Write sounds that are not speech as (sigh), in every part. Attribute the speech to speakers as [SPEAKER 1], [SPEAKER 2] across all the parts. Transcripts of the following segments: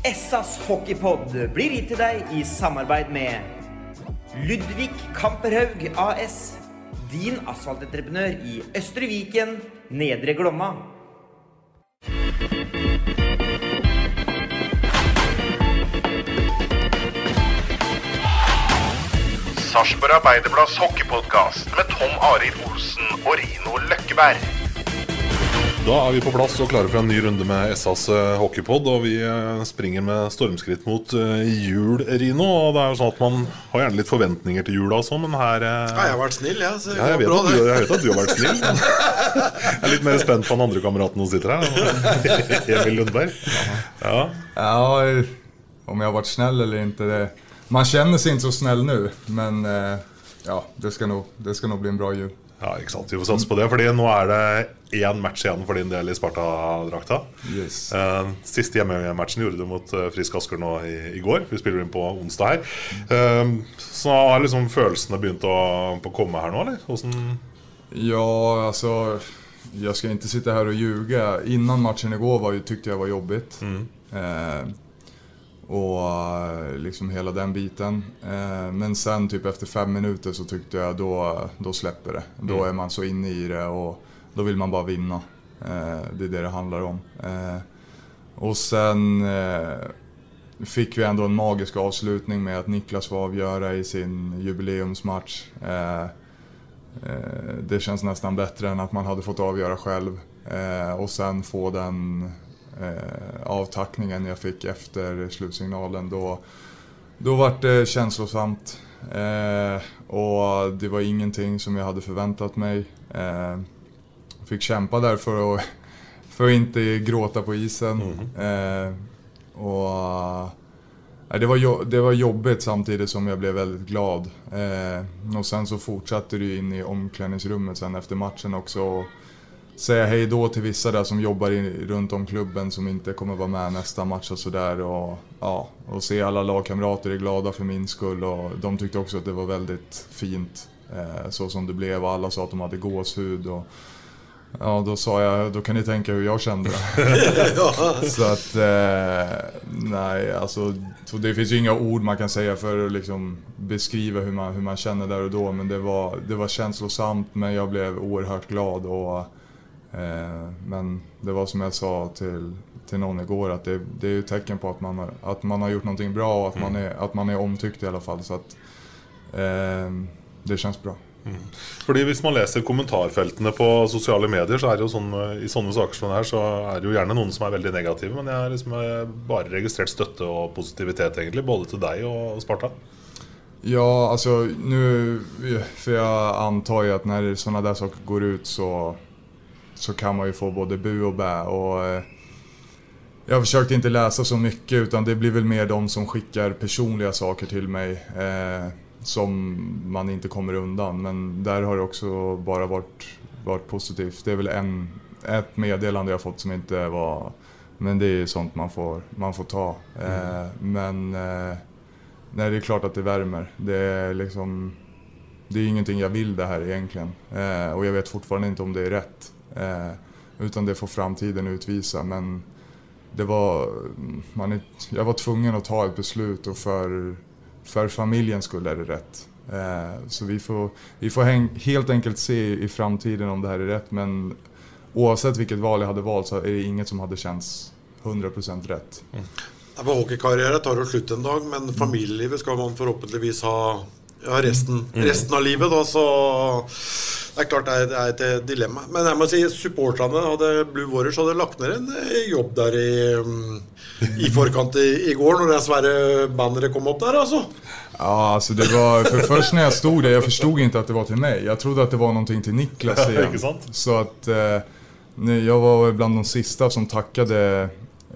[SPEAKER 1] Essas hockeypodd blir gitt til deg i samarbeid med Ludvig Kamperhaug AS. Din asfaltentreprenør i Østre Viken, Nedre Glomma.
[SPEAKER 2] Sarpsborg Arbeiderblads hockeypodkast med Tom Arild Olsen og Rino Løkkeberg.
[SPEAKER 3] Da er vi på plass og klare for en ny runde med SAS eh, hockeypod. Og vi eh, springer med stormskritt mot eh, jul, Rino. Og det er jo sånn at man har gjerne litt forventninger til jula også, men her
[SPEAKER 4] Ja, jeg har vært snill, det
[SPEAKER 3] ja, jeg, vet
[SPEAKER 4] bra,
[SPEAKER 3] at du,
[SPEAKER 4] det.
[SPEAKER 3] jeg vet at du har vært snill. men Jeg er litt mer spent på den andre kameraten som sitter her. Emil Lundberg. Ja.
[SPEAKER 5] Ja, om jag har varit snäll eller inte, det, man känner sig inte så snäll nu. Men ja, det ska, nog, det ska nog bli en bra jul.
[SPEAKER 3] Ja, ikke sant. Vi får satse på det. Fordi nå er det én match igjen for din del i Sparta-drakta.
[SPEAKER 5] Yes.
[SPEAKER 3] Eh, siste hjemmematchen gjorde du mot eh, Frisk Asker nå i, i går. Vi spiller inn på onsdag her. Eh, så har liksom følelsene begynt å, på å komme her nå, eller? Hvordan
[SPEAKER 5] Ja, alltså, jag ska inte sitta här och ljuga. Innan matchen igår var, tyckte jag var jobbigt. Eh, och eh, liksom hela den biten. Eh, men sen typ efter fem minuter så tyckte jag då, då släpper det. Då är man så inne i det och då vill man bara vinna. Eh, det är det det handlar om. Och sen fick vi ändå en magisk avslutning med att Niklas får avgöra i sin jubileumsmatch. Det känns nästan bättre än att man hade fått avgöra själv. Och sen få den eh, avtackningen jag fick efter slutsignalen. Då, då var det känslosamt. Eh, Och det var ingenting som jag hade förväntat mig. Eh, Fick kämpa där för att, (laughs) för att inte gråta på isen. Eh, Och Nej, det, var jo- det var jobbigt samtidigt som jag blev väldigt glad. Eh, och sen så fortsatte det in i omklädningsrummet sen efter matchen också. Och säga hej då till vissa där som jobbar i, runt om klubben som inte kommer vara med nästa match och sådär. Och, ja, och se alla lagkamrater är glada för min skull och de tyckte också att det var väldigt fint eh, så som det blev och alla sa att de hade gåshud. Och, Ja, då sa jag, då kan ni tänka hur jag kände. (laughs) (laughs) Så att, eh, nej, alltså, så det finns ju inga ord man kan säga för att liksom beskriva hur man, hur man känner där och då. Men det var, det var känslosamt, men jag blev oerhört glad. Och, men det var som jag sa till, till någon igår, att det, det är ju ett tecken på att man, har, att man har gjort någonting bra och att, man, är, att man är omtyckt i alla fall. Så att, eh, det känns bra.
[SPEAKER 3] Fordi Hvis man leser kommentarfeltene på sosiale medier, så er det jo sånn, eh, i sånne saker som det her, så er det jo gjerne noen som er veldig negative. Men jeg har liksom eh, bare registrert støtte og positivitet, egentlig. Både til deg og Sparta.
[SPEAKER 5] Ja, alltså nu, för jag antar ju att när sådana där saker går ut så, så kan man ju få både bu och bä. Och, eh, jag har försökt inte läsa så mycket utan det blir väl mer de som skickar personliga saker till mig eh, som man inte kommer undan. Men där har det också bara varit, varit positivt. Det är väl en, ett meddelande jag fått som inte var... Men det är sånt man får, man får ta. Eh, men... Eh, Nej, det är klart att det värmer. Det är liksom... Det är ingenting jag vill det här egentligen. Eh, och jag vet fortfarande inte om det är rätt. Eh, utan det får framtiden utvisa. Men det var... Man är, jag var tvungen att ta ett beslut och för, för familjens skull är det rätt. Eh, så vi får, vi får häng, helt enkelt se i framtiden om det här är rätt. Men oavsett vilket val jag hade valt så är det inget som hade känts 100% rätt.
[SPEAKER 4] Ja, for Hockeykarriere tar jo slutt en dag, men familielivet skal man forhåpentligvis ha ja, resten, resten av livet. Da, så det er klart det er, det er et eh, dilemma. Men jeg må si supporterne hadde Blue Warriors hadde lagt ned en eh, jobb der i, mm, i forkant i, i går, når det svære banneret kom opp der, altså.
[SPEAKER 5] Ja, alltså det var, för först när jag stod där, jag förstod inte att det var till mig. Jag trodde att det var någonting till Niklas (laughs) igen. Så att eh, jag var bland de sista som tackade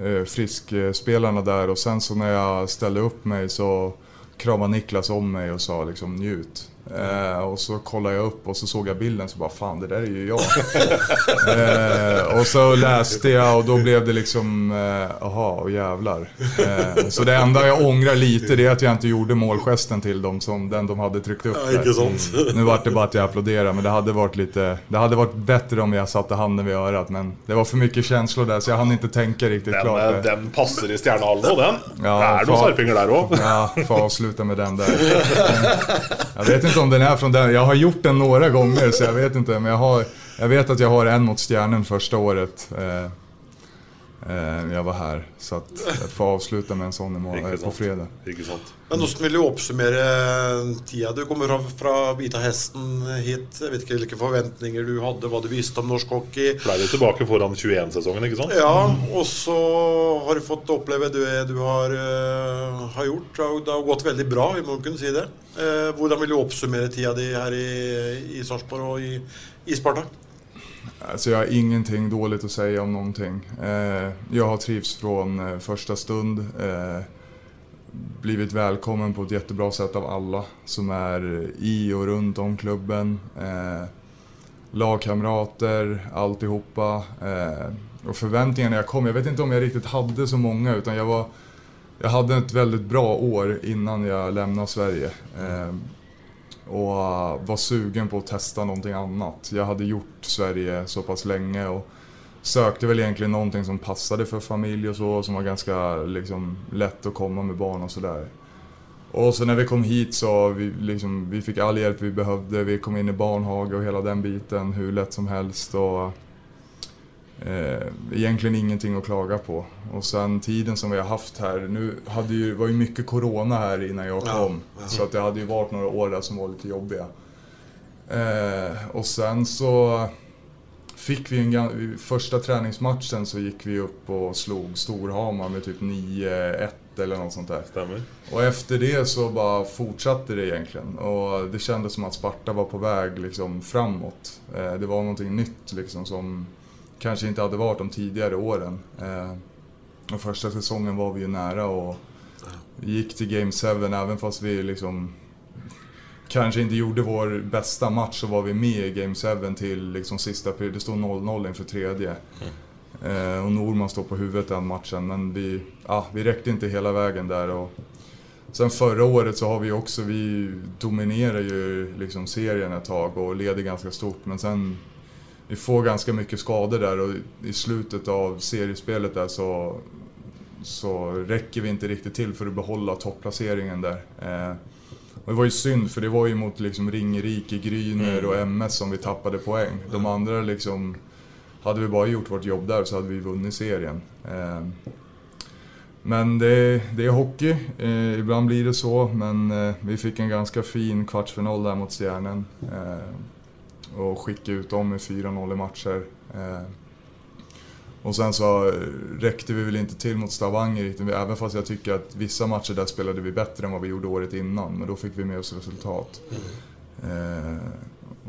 [SPEAKER 5] eh, friskspelarna där och sen så när jag ställde upp mig så kramade Niklas om mig och sa liksom njut. Eh, och så kollade jag upp och så såg jag bilden så bara fan det där är ju jag. (laughs) eh, och så läste jag och då blev det liksom, eh, aha och jävlar. Eh, så det enda jag ångrar lite det är att jag inte gjorde målgesten till dem som den de hade tryckt upp.
[SPEAKER 4] Ja,
[SPEAKER 5] där.
[SPEAKER 4] sånt.
[SPEAKER 5] Nu vart det bara att jag applåderade men det hade varit lite, det hade varit bättre om jag satte handen vid örat men det var för mycket känslor där så jag hann inte tänka riktigt
[SPEAKER 3] Den,
[SPEAKER 5] klart.
[SPEAKER 3] eh,
[SPEAKER 5] där.
[SPEAKER 3] den passer i Stjernehallen òg, den.
[SPEAKER 5] Ja,
[SPEAKER 3] det er noen
[SPEAKER 5] faen.
[SPEAKER 3] sarpinger der òg.
[SPEAKER 5] Ja, får avsluta med den där. (laughs) Jag vet inte om den är från den. Jag har gjort den några gånger så jag vet inte. Men jag, har, jag vet att jag har en mot Stjärnen första året. Eh, jag var här. Så att jag får avsluta med en sån imorgon, eh, på fredag.
[SPEAKER 4] Men hvordan vil du oppsummere tida? Du kommer fra Vita Hesten hit. Jeg vet ikke hvilke forventninger du hadde, hva du visste om norsk hockey.
[SPEAKER 3] Ble du tilbake foran 21-sesongen, ikke sant?
[SPEAKER 4] Ja, og så har du fått oppleve det du har, eh, har gjort. Det har, det har gått veldig bra, vi må kunne si det. Eh, hvordan vil du oppsummere tida di her i, i Sarpsborg og i, i Sparta?
[SPEAKER 5] Alltså jag har ingenting dåligt att säga om någonting. Eh, jag har trivts från eh, första stund. Eh, blivit välkommen på ett jättebra sätt av alla som är i och runt om klubben. Lagkamrater, alltihopa. Och förväntningarna jag kom, jag vet inte om jag riktigt hade så många utan jag var jag hade ett väldigt bra år innan jag lämnade Sverige. Och eh, var sugen på att testa någonting annat. Jag hade gjort Sverige så pass länge och sökte väl egentligen någonting som passade för familj och så, som var ganska liksom, lätt att komma med barn och sådär. Och så när vi kom hit så vi, liksom, vi fick all hjälp vi behövde. Vi kom in i barnhage och hela den biten hur lätt som helst. Och, egentligen ingenting att klaga på. Och sen tiden som vi har haft här. Nu hade ju, var ju mycket corona här innan jag
[SPEAKER 4] Ja,
[SPEAKER 5] kom.
[SPEAKER 4] ja.
[SPEAKER 5] Så att det hade ju varit några år där som var lite jobbiga. Eh, och sen så fick vi en första träningsmatchen så gick vi upp och slog Storhamar med typ 9-1 eller något sånt där.
[SPEAKER 3] Stämmer.
[SPEAKER 5] Och efter det så bara fortsatte det egentligen. Och det kändes som att Sparta var på väg liksom framåt. Eh, det var någonting nytt liksom som kanske inte hade varit de tidigare åren. Eh, och första säsongen var vi ju nära och gick till Game 7 även fast vi liksom kanske inte gjorde vår bästa match så var vi med i Game 7 till liksom sista period. Det stod 0-0 inför tredje. Eh, och Norman står på huvudet den matchen men vi, ah, vi räckte inte hela vägen där. Och sen förra året så har vi också, vi dominerar ju liksom serien ett tag och leder ganska stort men sen vi får ganska mycket skador där och i slutet av seriespelet där så, så räcker vi inte riktigt till för att behålla topplaceringen där. Eh, och det var ju synd för det var ju mot liksom Ringerike, Gryner
[SPEAKER 3] Mm.
[SPEAKER 5] och MS som vi tappade poäng. De andra liksom, hade vi bara gjort vårt jobb där så hade vi vunnit serien. Eh, men det, det är hockey, eh, ibland blir det så men eh, vi fick en ganska fin kvartsfinal där mot Stjärnen. Och skicka ut dem med 4-0 i matcher. Eh, och sen så eh, räckte vi väl inte till mot Stavanger riktigt, även fast jag tycker att vissa matcher där spelade vi bättre än vad vi gjorde året innan. Men då fick vi med oss resultat. Eh,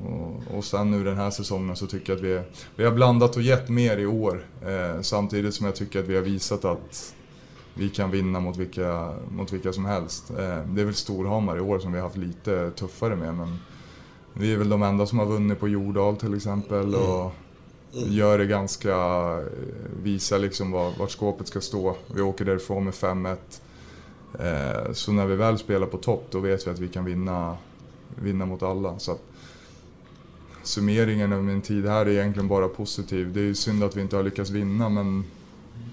[SPEAKER 5] och, och sen nu den här säsongen så tycker jag att vi, vi har blandat och gett mer i år. Eh, samtidigt som jag tycker att vi har visat att vi kan vinna mot vilka, mot vilka som helst. Eh, det är väl Storhammar i år som vi har haft lite tuffare med. Men vi är väl de enda som har vunnit på Jordal till exempel. Och gör det ganska, eh, visar liksom var, vart skåpet ska stå. Vi åker därifrån med 5-1. Eh, så när vi väl spelar på topp då vet vi att vi kan vinna, vinna mot alla. Så att, summeringen av min tid här är egentligen bara positiv. Det är ju synd att vi inte har lyckats vinna men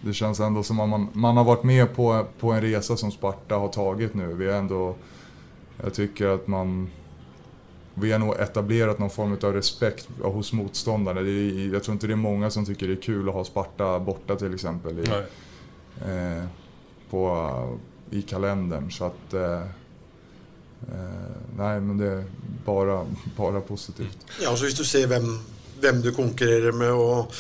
[SPEAKER 5] det känns ändå som att man, man har varit med på, på en resa som Sparta har tagit nu. Vi har ändå, jag tycker att man, vi har nog etablerat någon form av respekt hos motståndarna. Det är, jag tror inte det är många som tycker det är kul att ha Sparta borta till exempel i,
[SPEAKER 3] Nej.
[SPEAKER 5] eh, på, i kalendern. Så att, eh, eh, nej men det är bara, bara positivt.
[SPEAKER 4] Ja, så Hvis du ser hvem, hvem du konkurrerer med og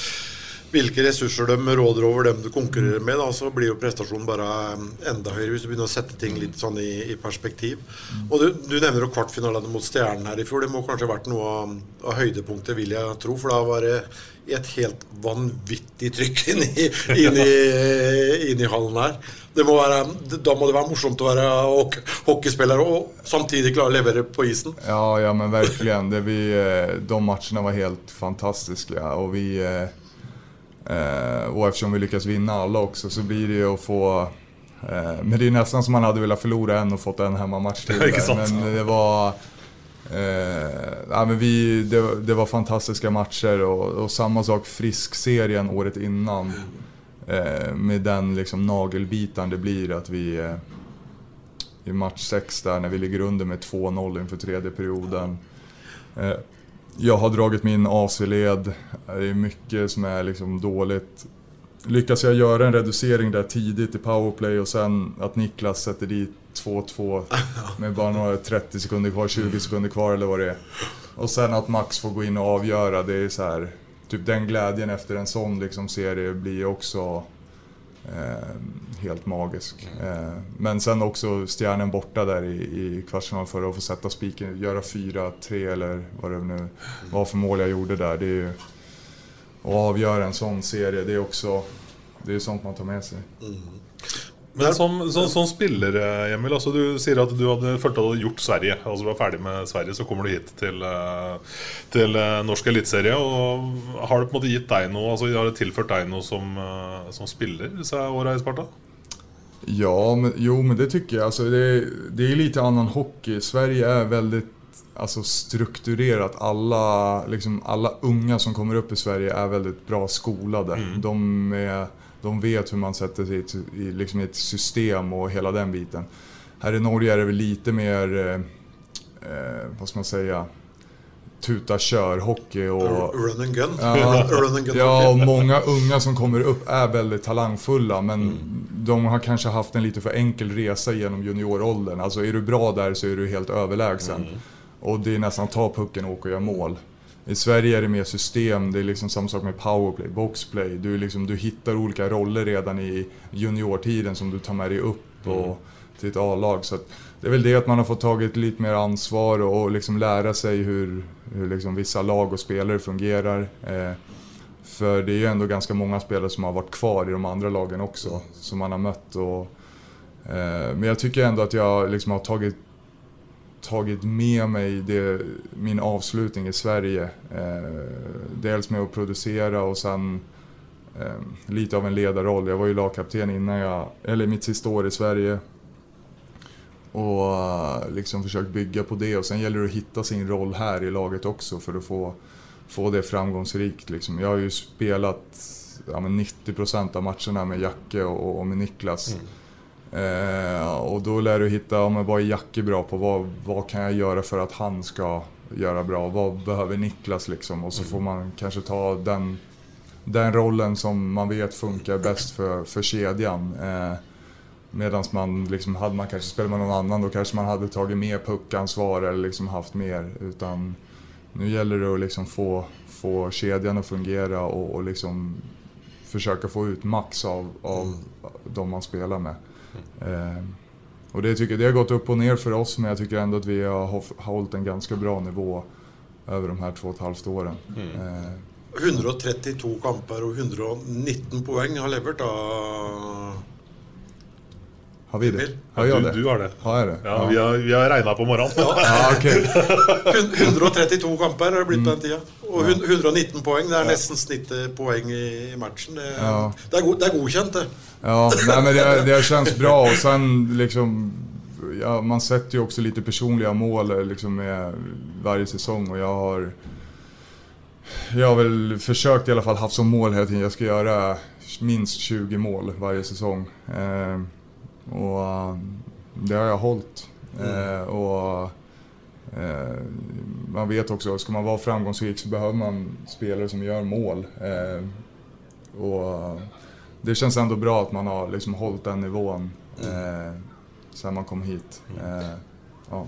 [SPEAKER 4] hvilke ressurser de råder over dem du konkurrerer med, da, så blir jo prestasjonen bare um, enda høyere hvis du begynner å sette ting litt sånn i, i perspektiv. Og du, du nevner jo kvartfinalene mot Stjernen her i fjor. Det må kanskje ha vært noe av, av høydepunktet, vil jeg tro. For da var det et helt vanvittig trykk (laughs) inn i, inn i, inn i hallen her. Det må være, da må det være morsomt å være hockeyspiller og samtidig klare å levere på isen.
[SPEAKER 5] Ja, ja men verkligen. Det vi, eh, de matcherna var helt fantastiska. Och vi, eh, och eftersom vi lyckas vinna alla också så blir det ju att få men det är nästan som man hade velat förlora en och fått en hemmamatch till. (laughs) men det var... Eh, ja, men vi, det, det, var fantastiska matcher och, och samma sak Frisk-serien året innan. Eh, med den liksom nagelbitaren det blir att vi eh, i match 6 där när vi ligger under med 2-0 inför tredje perioden. Jag har dragit min AC-led. Det är mycket som är liksom dåligt. Lyckas jag göra en reducering där tidigt i powerplay och sen att Niklas sätter dit 2-2 (laughs) med bara några 30 sekunder kvar, 20 sekunder kvar eller vad det är. Och sen att Max får gå in och avgöra, det är så här, Typ den glädjen efter en sån liksom serie blir också Eh, helt magisk. Eh, men sen också stjärnen borta där i, i kvartsfinalen för att få sätta spiken, göra 4-3 eller vad det nu var för mål jag gjorde där. Det är ju, att avgöra en sån serie, det är också det är sånt man tar med sig. Mm.
[SPEAKER 3] Men som, som, som, spiller, eh, Emil, altså du sier at du hadde følt at du hadde gjort Sverige. Altså Du var ferdig med Sverige, så kommer du hit til, eh, til eh, norsk eliteserie. Har det på en måte gitt deg noe, altså har det tilført deg noe som, som spiller disse åra i Sparta?
[SPEAKER 5] Ja, men, jo men det tycker jag. Alltså, det, det är lite annan hockey. Sverige är väldigt alltså, strukturerat. Alla, liksom, alla unga som kommer upp i Sverige är väldigt bra skolade. Mm. De är de vet hur man sätter sig i, i liksom ett system och hela den biten. Här i Norge är det väl lite mer, eh, eh vad ska man säga, tuta kör hockey och...
[SPEAKER 4] Run and gun.
[SPEAKER 5] Ja, run and gun ja, (laughs) och många unga som kommer upp är väldigt talangfulla men mm. de har kanske haft en lite för enkel resa genom junioråldern. Alltså är du bra där så är du helt överlägsen. Mm. Och det är nästan ta pucken och åka och göra mål. I Sverige är det mer system, det är liksom samma sak med powerplay, boxplay. Du, liksom, du hittar olika roller redan i juniortiden som du tar med dig upp och, mm. till ett A-lag. Så det är väl det att man har fått tagit lite mer ansvar och, och liksom lära sig hur, hur liksom vissa lag och spelare fungerar. Eh, för det är ju ändå ganska många spelare som har varit kvar i de andra lagen också, mm. som man har mött. Och, eh, men jag tycker ändå att jag liksom har tagit tagit med mig det, min avslutning i Sverige. Eh, dels med att producera och sen eh, lite av en ledarroll. Jag var ju lagkapten innan jag, eller mitt sista år i Sverige. Och eh, liksom försökt bygga på det och sen gäller det att hitta sin roll här i laget också för att få, få det framgångsrikt. Liksom. Jag har ju spelat ja, 90% av matcherna med Jacke och, och med Niklas. Mm. Eh, och då lär du hitta, ja, men vad är Jacke bra på? Vad, vad kan jag göra för att han ska göra bra? Vad behöver Niklas liksom? Och så får man kanske ta den, den rollen som man vet funkar bäst för, för kedjan. Eh, Medan man, liksom, hade man kanske spelat med någon annan då kanske man hade tagit mer puckansvar eller liksom haft mer. Utan nu gäller det att liksom få, få kedjan att fungera och, och liksom försöka få ut max av, av mm. de man spelar med. Eh, och det, tycker, det har gått upp och ner för oss men jag tycker ändå att vi har hållit en ganska bra nivå över de här två och ett halvt åren. Mm.
[SPEAKER 4] Eh, 132 kamper och 119 poäng har levererat av
[SPEAKER 5] har vi det?
[SPEAKER 3] Har jag du, det? Du har det.
[SPEAKER 5] Har jag det?
[SPEAKER 3] Ja, ja. Vi har, vi har regna på morgonen. Ja.
[SPEAKER 5] ja, okay.
[SPEAKER 4] 132 kamper har det blivit på den tiden. Och 119 poäng, det är nästan snittet poäng i matchen. Det, ja. det, är, det är godkänt det.
[SPEAKER 5] Ja, nej, men det, det känns bra och sen liksom ja, man sätter ju också lite personliga mål liksom med varje säsong och jag har jag har väl försökt i alla fall haft som mål hela tiden. Jag ska göra minst 20 mål varje säsong. Eh, och uh, det har jag hållit. Mm. Eh, och eh, man vet också, ska man vara framgångsrik så behöver man spelare som gör mål. Eh, och det känns ändå bra att man har liksom hållit den nivån eh, sen man kom hit. Eh, ja.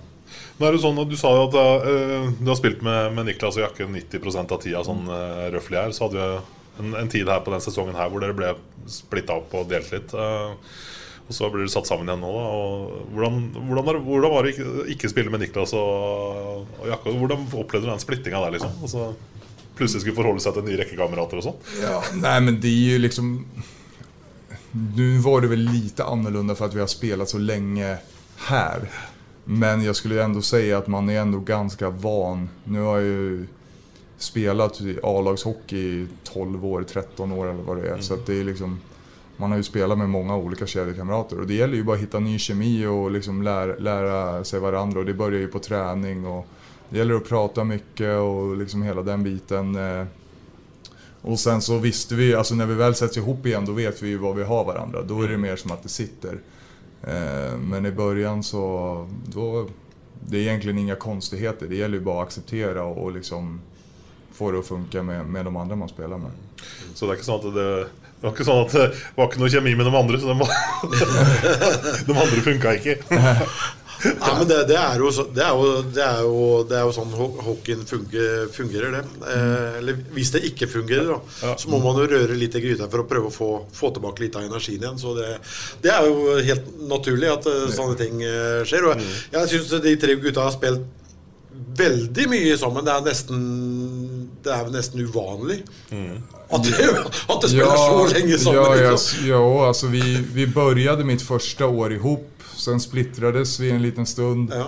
[SPEAKER 3] Men är det sånn at Du sa jo at uh, du har spilt med, med Niklas og Jakke 90% av tida, sånn uh, røftlig her. Så hadde, en, en tid her på den sesongen her hvor dere ble splitta opp og delt litt. Eh, og så blir dere satt sammen igjen nå. da og Hvordan, hvordan, var, hvordan var det ikke, ikke spille med Niklas og, og Jakob? Hvordan opplevde du den splittinga der? liksom? Altså, plutselig skulle forholde seg til nye rekkekamerater og sånn?
[SPEAKER 5] Ja, nej men det är ju liksom... Nu var det väl lite annorlunda för att vi har spelat så länge här. Men jag skulle ändå säga att man är ändå ganska van. Nu har jag ju spelat i A-lagshockey i 12 år, 13 år eller vad det är.
[SPEAKER 3] Mm.
[SPEAKER 5] Så att det är liksom... Man har ju spelat med många olika kedjekamrater och det gäller ju bara att hitta ny kemi och liksom lära, lära sig varandra och det börjar ju på träning och det gäller att prata mycket och liksom hela den biten. Och sen så visste vi, alltså när vi väl sätts ihop igen då vet vi ju vad vi har varandra. Då är det mer som att det sitter. Eh, Men i början så, då, det är egentligen inga konstigheter. Det gäller ju bara att acceptera och liksom få det att funka med, med de andra man spelar med.
[SPEAKER 3] Så det er ikke sånn at det, det var ikke sånn at det var ikke noe kjemi med de andre, så de, (laughs) de andre funka ikke. (laughs)
[SPEAKER 4] Nei, men det, det, er jo, det, er jo, det, er jo, det er jo sånn ho- hockeyen fungerer, fungerer det. Eh, eller hvis det ikke fungerer, da, så må man jo røre litt i gryta for å prøve å få, få tilbake litt av energien igjen. Så det, det er jo helt naturlig at eh, sånne ting eh, skjer. Og jeg syns de tre gutta har spilt veldig mye sammen. Det er nesten Det er nesten uvanlig at det, at det spiller så lenge sammen.
[SPEAKER 5] Ja, ja,
[SPEAKER 4] liksom.
[SPEAKER 5] ja alltså vi, vi började mitt första år ihop. Sen splittrades vi en liten stund.
[SPEAKER 4] Ja.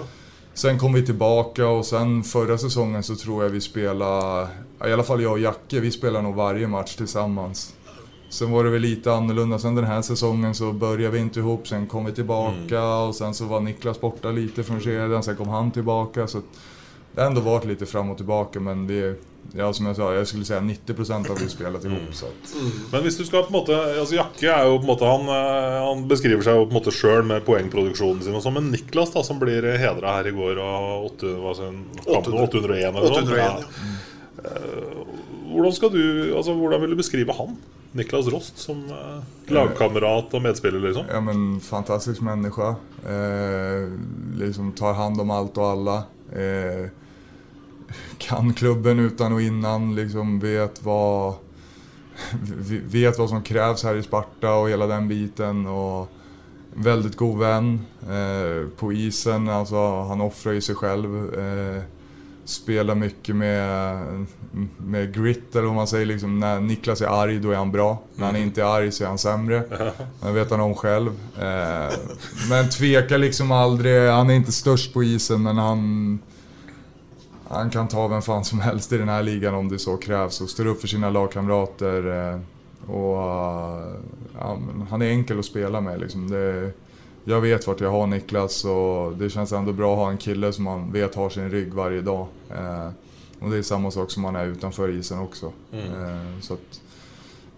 [SPEAKER 5] Sen kom vi tillbaka och sen förra säsongen så tror jag vi spelade, i alla fall jag och Jacke, vi spelar nog varje match tillsammans. Sen var det väl lite annorlunda. Sen den här säsongen så började vi inte ihop, sen kom vi tillbaka och sen så var Niklas borta lite från kedjan, sen kom han tillbaka. Så det har ändå varit lite fram och tillbaka men vi, ja som jag sa, jag skulle säga 90% har vi spelat ihop. Så att,
[SPEAKER 3] Men hvis du skal på en måte altså Jakke er jo på en måte Han, eh, han beskriver seg jo på en måte sjøl med poengproduksjonen sin og sånn, men Niklas, da, som blir hedra her i går av 8, hva sa hun, kampen, 801 eller noe
[SPEAKER 4] 801,
[SPEAKER 3] sånt. Eh, Hvordan skal du Altså, hvordan vil du beskrive han? Niklas Rost som eh, lagkamerat og medspiller, liksom?
[SPEAKER 5] Ja men fantastisk människa. Eh, liksom tar hand om allt och alla. Eh, kan klubben utan och innan, liksom vet vad, vet vad som krävs här i Sparta och hela den biten. Och väldigt god vän. Eh, på isen, alltså han offrar ju sig själv. Eh, spelar mycket med, med grit eller vad man säger. Liksom, när Niklas är arg då är han bra. När han inte är arg så är han sämre. Det vet han om själv. Eh, men tvekar liksom aldrig. Han är inte störst på isen men han, han kan ta vem fan som helst i den här ligan om det så krävs. Och står upp för sina lagkamrater. Eh, och, eh, ja, han är enkel att spela med. Liksom. Det, jag vet vart jag har Niklas och det känns ändå bra att ha en kille som man vet har sin rygg varje dag. Eh, och det är samma sak som man är utanför isen också. Eh, så att,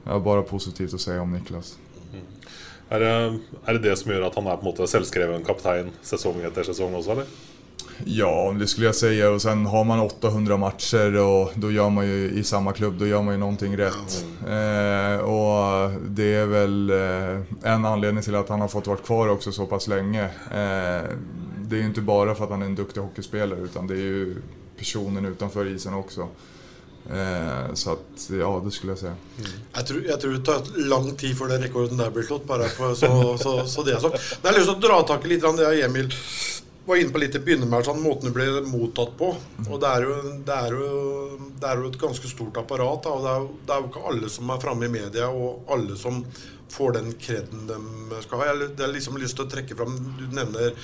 [SPEAKER 5] jag har bara positivt att säga om Niklas.
[SPEAKER 3] Er det, er det det som gjør at han er på en måte selvskreven kaptein sesong etter sesong også, eller?
[SPEAKER 5] Ja, det skulle jag säga. Och sen har man 800 matcher och då gör man ju i samma klubb, då gör man ju någonting rätt. Eh, och det är väl eh, en anledning till att han har fått vara kvar också så pass länge. Eh, det är ju inte bara för att han är en duktig hockeyspelare utan det är ju personen utanför isen också. Eh, så att, ja, det skulle jag säga.
[SPEAKER 4] Jeg tror, jeg tror det tar lang tid før den rekorden der blir slått. bare for, så, så, så det er sagt. Men jeg har å dra tak i litt grann det Emil var inne på litt i begynnelsen, måten det ble mottatt på. Og det er jo, det er jo, det er jo et ganske stort apparat. Da, og det er, jo, det er jo ikke alle som er framme i media, og alle som får den kreden de skal ha. Jeg har liksom lyst til å trekke fram Du nevner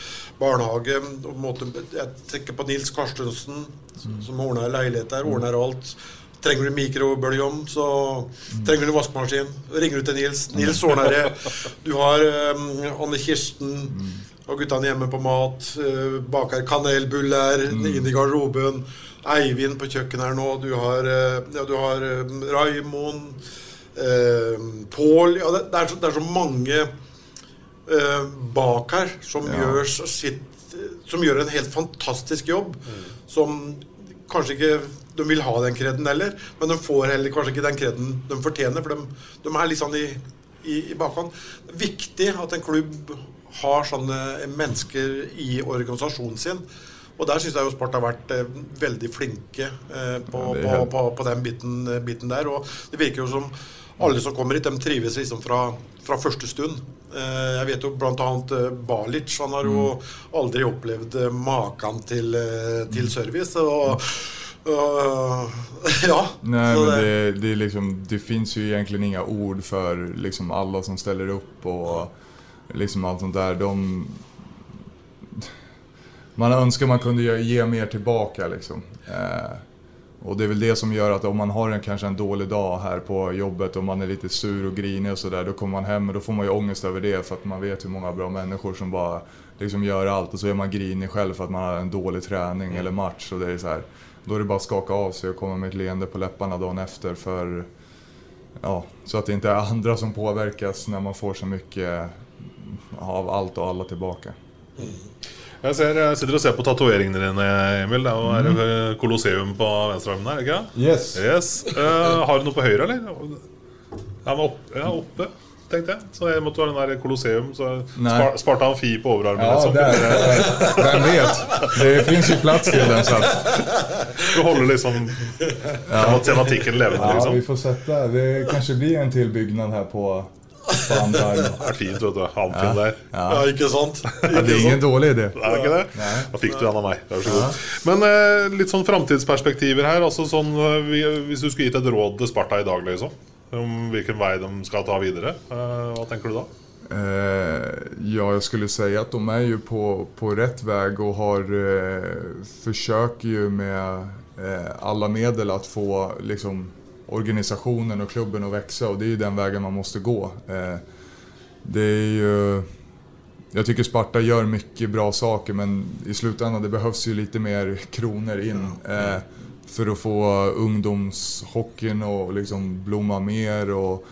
[SPEAKER 4] barnehage. og måte, Jeg trekker på Nils Karstensen, som ordner leilighet der, ordner alt. Trenger du mikrobølgeovn, så trenger du vaskemaskin. Ringer du til Nils. Nils ordner det. (laughs) Du har um, Anne Kirsten og guttene hjemme på mat. Uh, baker kanelbuller inn i garderoben. Eivind på kjøkkenet her nå. Du har, uh, ja, du har um, Raimond. Uh, Pål ja, det, det, er så, det er så mange uh, bak her som,
[SPEAKER 5] Ja.
[SPEAKER 4] så sitt, som gjør en helt fantastisk jobb. Som kanskje ikke de vil ha den kreden heller, men de får heller kanskje ikke den kreden de fortjener. For de, de litt sånn i, i, i bakhånd. Det er viktig at en klubb har sånne mennesker i organisasjonen sin. Og der syns jeg jo Sparta har vært eh, veldig flinke eh, på,
[SPEAKER 5] Ja,
[SPEAKER 4] på, på, på den biten, eh, biten der. Og det virker jo som alle som kommer hit, de trives liksom fra, fra første stund. Jeg vet jo bl.a. Balic. Han har jo
[SPEAKER 5] Mm.
[SPEAKER 4] aldri opplevd maken til, til service. Og, og (laughs) ja.
[SPEAKER 5] Nej, men det, det, liksom, det finns ju egentligen inga ord för liksom alla som ställer upp och liksom allt sånt där. De, man önskar man kunde ge, ge mer tillbaka liksom. Eh, och det är väl det som gör att om man har en, kanske en dålig dag här på jobbet och man är lite sur och grinig och sådär, då kommer man hem och då får man ju ångest över det för att man vet hur många bra människor som bara liksom gör allt och så är man grinig själv för att man har en dålig träning eller match och det är så här. Då är det bara att skaka av sig och komma med ett leende på läpparna dagen efter för Ja, så att det inte är andra som påverkas när man får så mycket av allt och alla tillbaka.
[SPEAKER 3] Jeg, ser, jeg sitter og ser på tatoveringene dine, Emil. Det er jo eh, Colosseum på venstrearmen her, ikke
[SPEAKER 5] Yes.
[SPEAKER 3] Yes. Eh, har du noe på høyre, eller? Ja, men opp, ja, oppe, tenkte jeg. Så jeg måtte være den der Colosseum. Så. Spar, Sparta Amfi på overarmen.
[SPEAKER 5] Ja,
[SPEAKER 3] liksom.
[SPEAKER 5] där, vem vet? Det finns ju plats till den så att,
[SPEAKER 3] Du holder liksom ja. tematikken levende,
[SPEAKER 5] Ja, vi
[SPEAKER 3] liksom.
[SPEAKER 5] får sätta. Det kanske blir en till byggnad här på,
[SPEAKER 3] Det er fint, vet du. Amfien der.
[SPEAKER 4] Ja, ikke sant?
[SPEAKER 5] Ja,
[SPEAKER 4] Ikke
[SPEAKER 5] det är ingen
[SPEAKER 4] sant?
[SPEAKER 5] dålig idé.
[SPEAKER 3] Er det ikke det? Da fikk du en av meg. Vær så god. Men eh, litt sånn framtidsperspektiver her. Altså sånn, eh, vi- hvis du skulle gitt et råd til Sparta i dag, liksom, om hvilken vei de skal ta videre, eh, hva tenker du da?
[SPEAKER 5] Eh, ja, jag skulle säga att de är ju på, på rätt väg och har eh, försöker ju med eh, alla medel att få liksom, organisationen och klubben att växa och det är ju den vägen man måste gå. Eh, det är ju... Jag tycker Sparta gör mycket bra saker men i slutändan det behövs ju lite mer kronor in eh, för att få ungdomshockeyn att liksom blomma mer och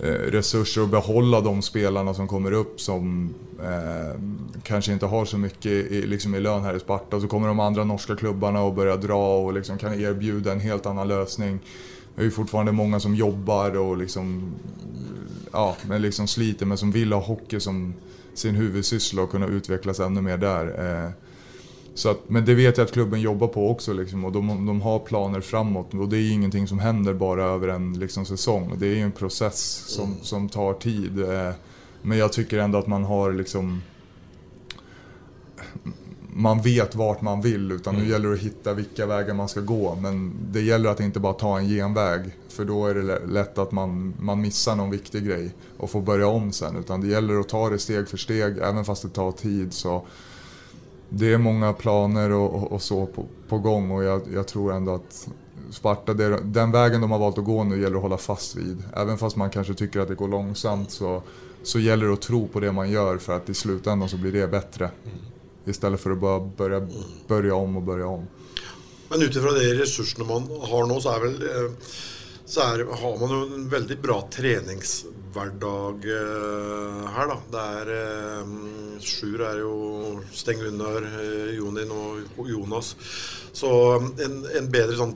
[SPEAKER 5] eh, resurser att behålla de spelarna som kommer upp som eh, kanske inte har så mycket i, liksom i lön här i Sparta. Så kommer de andra norska klubbarna och börjar dra och liksom kan erbjuda en helt annan lösning. Det är ju fortfarande många som jobbar och liksom, ja, men liksom sliter men som vill ha hockey som sin huvudsyssla och kunna utvecklas ännu mer där. Eh, så att, men det vet jag att klubben jobbar på också liksom, och de, de har planer framåt och det är ingenting som händer bara över en liksom, säsong. Det är ju en process som, som tar tid. Eh, men jag tycker ändå att man har liksom man vet vart man vill utan nu gäller det att hitta vilka vägar man ska gå. Men det gäller att inte bara ta en genväg för då är det lä- lätt att man, man missar någon viktig grej och får börja om sen. Utan det gäller att ta det steg för steg även fast det tar tid. så det är många planer och, och, och så på, på gång och jag, jag tror ändå att Sparta, det, den vägen de har valt att gå nu gäller att hålla fast vid. Även fast man kanske tycker att det går långsamt så, så gäller det att tro på det man gör för att i slutändan så blir det bättre. Istället för att bara börja, börja om och börja om.
[SPEAKER 4] Men utifrån de resurserna man har nu så är väl eh, så är, har man en väldigt bra träningsvardag eh, här då. Det är, eh, Sjur är ju Stengunnar, Jonin och Jonas. Så en, en bättre sånn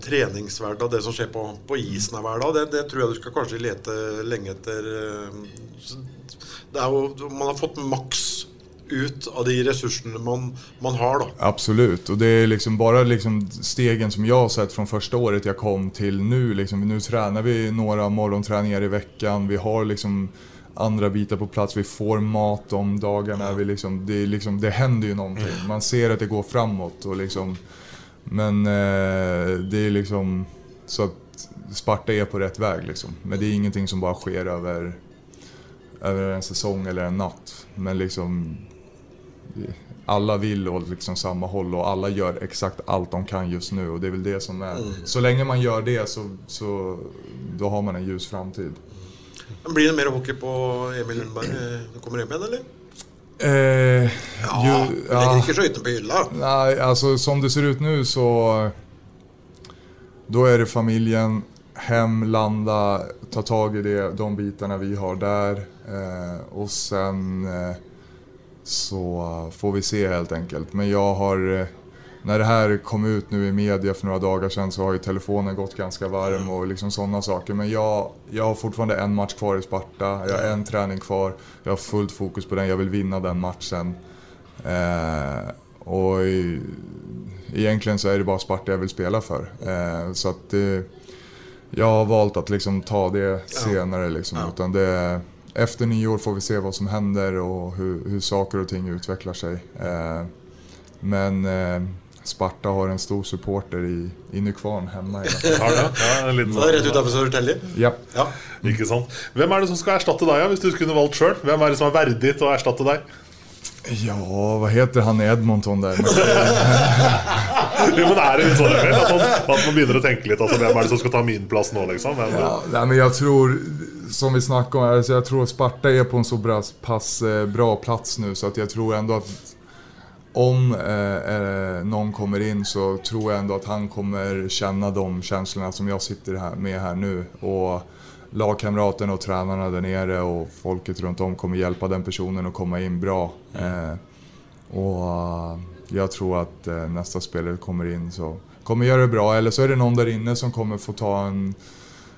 [SPEAKER 4] det som sker på, på isen varje dag, det, det tror jag du ska kanske leta länge efter. Det är ju, man har fått max ut av de ressursene man, man har, da.
[SPEAKER 5] Absolut, och det är liksom bara liksom stegen som jag har sett från första året jag kom till nu. Liksom, nu tränar vi några morgonträningar i veckan, vi har liksom andra bitar på plats, vi får mat de dagarna. Vi liksom, det, liksom, det händer ju någonting, man ser att det går framåt. Och liksom, men eh, det är liksom så att Sparta är på rätt väg liksom. Men det är ingenting som bara sker över, över en säsong eller en natt. Men liksom alla vill åt liksom samma håll och alla gör exakt allt de kan just nu och det är väl det som är... Så länge man gör det så, så då har man en ljus framtid.
[SPEAKER 4] Men Blir det mer hockey på Emil Lundberg eh, du kommer hjem igjen, eller?
[SPEAKER 5] Eh,
[SPEAKER 4] Ja,
[SPEAKER 5] ju-
[SPEAKER 4] ikke skøytene på hylla.
[SPEAKER 5] Nej, alltså som det ser ut nu så... Då är det familjen, hem, landa, ta tag i det, de bitarna vi har där. Eh, och sen eh, så får vi se helt enkelt. Men jag har... Eh, när det här kom ut nu i media för några dagar sedan så har ju telefonen gått ganska varm och liksom sådana saker. Men jag, jag har fortfarande en match kvar i Sparta, jag har en träning kvar. Jag har fullt fokus på den, jag vill vinna den matchen. Eh, och i, egentligen så är det bara Sparta jag vill spela för. Eh, så att det, jag har valt att liksom ta det senare. Liksom. Utan det, efter nyår får vi se vad som händer och hur, hur saker och ting utvecklar sig. Eh, men eh, Sparta har en stor supporter i, i Nykvarn hemma. (laughs)
[SPEAKER 3] Har? Ja, en liten
[SPEAKER 4] Så det er rett utenfor Södertälje.
[SPEAKER 5] ja.
[SPEAKER 4] Ja.
[SPEAKER 3] Ikke sant? Hvem er det som erstatte deg, ja, hvis du kunne valgt sjøl? Hvem er det som er verdig til å erstatte deg?
[SPEAKER 5] ja, vad heter han i Edmonton där? (laughs) (laughs) (laughs)
[SPEAKER 3] Jo, men det litt sånn vel, at, man, at man begynner å tenke litt altså, Hvem er det som skal ta min plass nå, liksom? Hvem,
[SPEAKER 5] Ja, nej, men jag tror, som vi snackade om, alltså jag tror att Sparta är på en så bra, pass eh, bra plats nu så att jag tror ändå att om eh, någon kommer in så tror jag ändå att han kommer känna de känslorna som jag sitter här med här nu. Och lagkamraterna och tränarna där nere och folket runt om kommer hjälpa den personen att komma in bra. Eh, och jag tror att eh, nästa spelare kommer in så kommer göra det bra. Eller så är det någon där inne som kommer få ta en,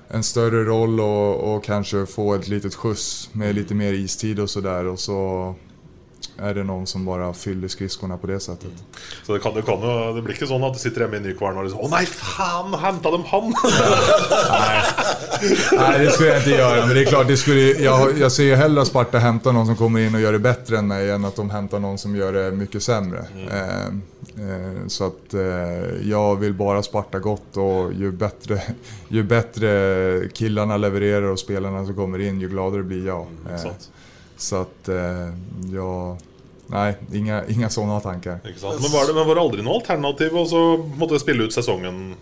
[SPEAKER 5] en större roll och, och kanske få ett litet skjuts med lite mer istid och sådär. Och så är det någon som bara fyller skridskorna på det sättet.
[SPEAKER 3] Så det, kan, det, kan det blir ikke sånn at du sitter hjemme i Nykvarn og liksom Å nei, faen! Henta dem han! (laughs)
[SPEAKER 5] Nej, det skulle jag inte göra. Men det är klart, det skulle, jag, jag ser ju hellre att Sparta hämtar någon som kommer in och gör det bättre än mig än att de hämtar någon som gör det mycket sämre. Eh, eh, så att eh, jag vill bara Sparta gott och ju bättre, ju bättre killarna levererar och spelarna som kommer in, ju gladare blir jag.
[SPEAKER 3] Sant.
[SPEAKER 5] Så att eh, jag... Nej, inga, inga sådana tankar.
[SPEAKER 3] Men var det, men var det aldri noe alternativ å så måte spille ut sesongen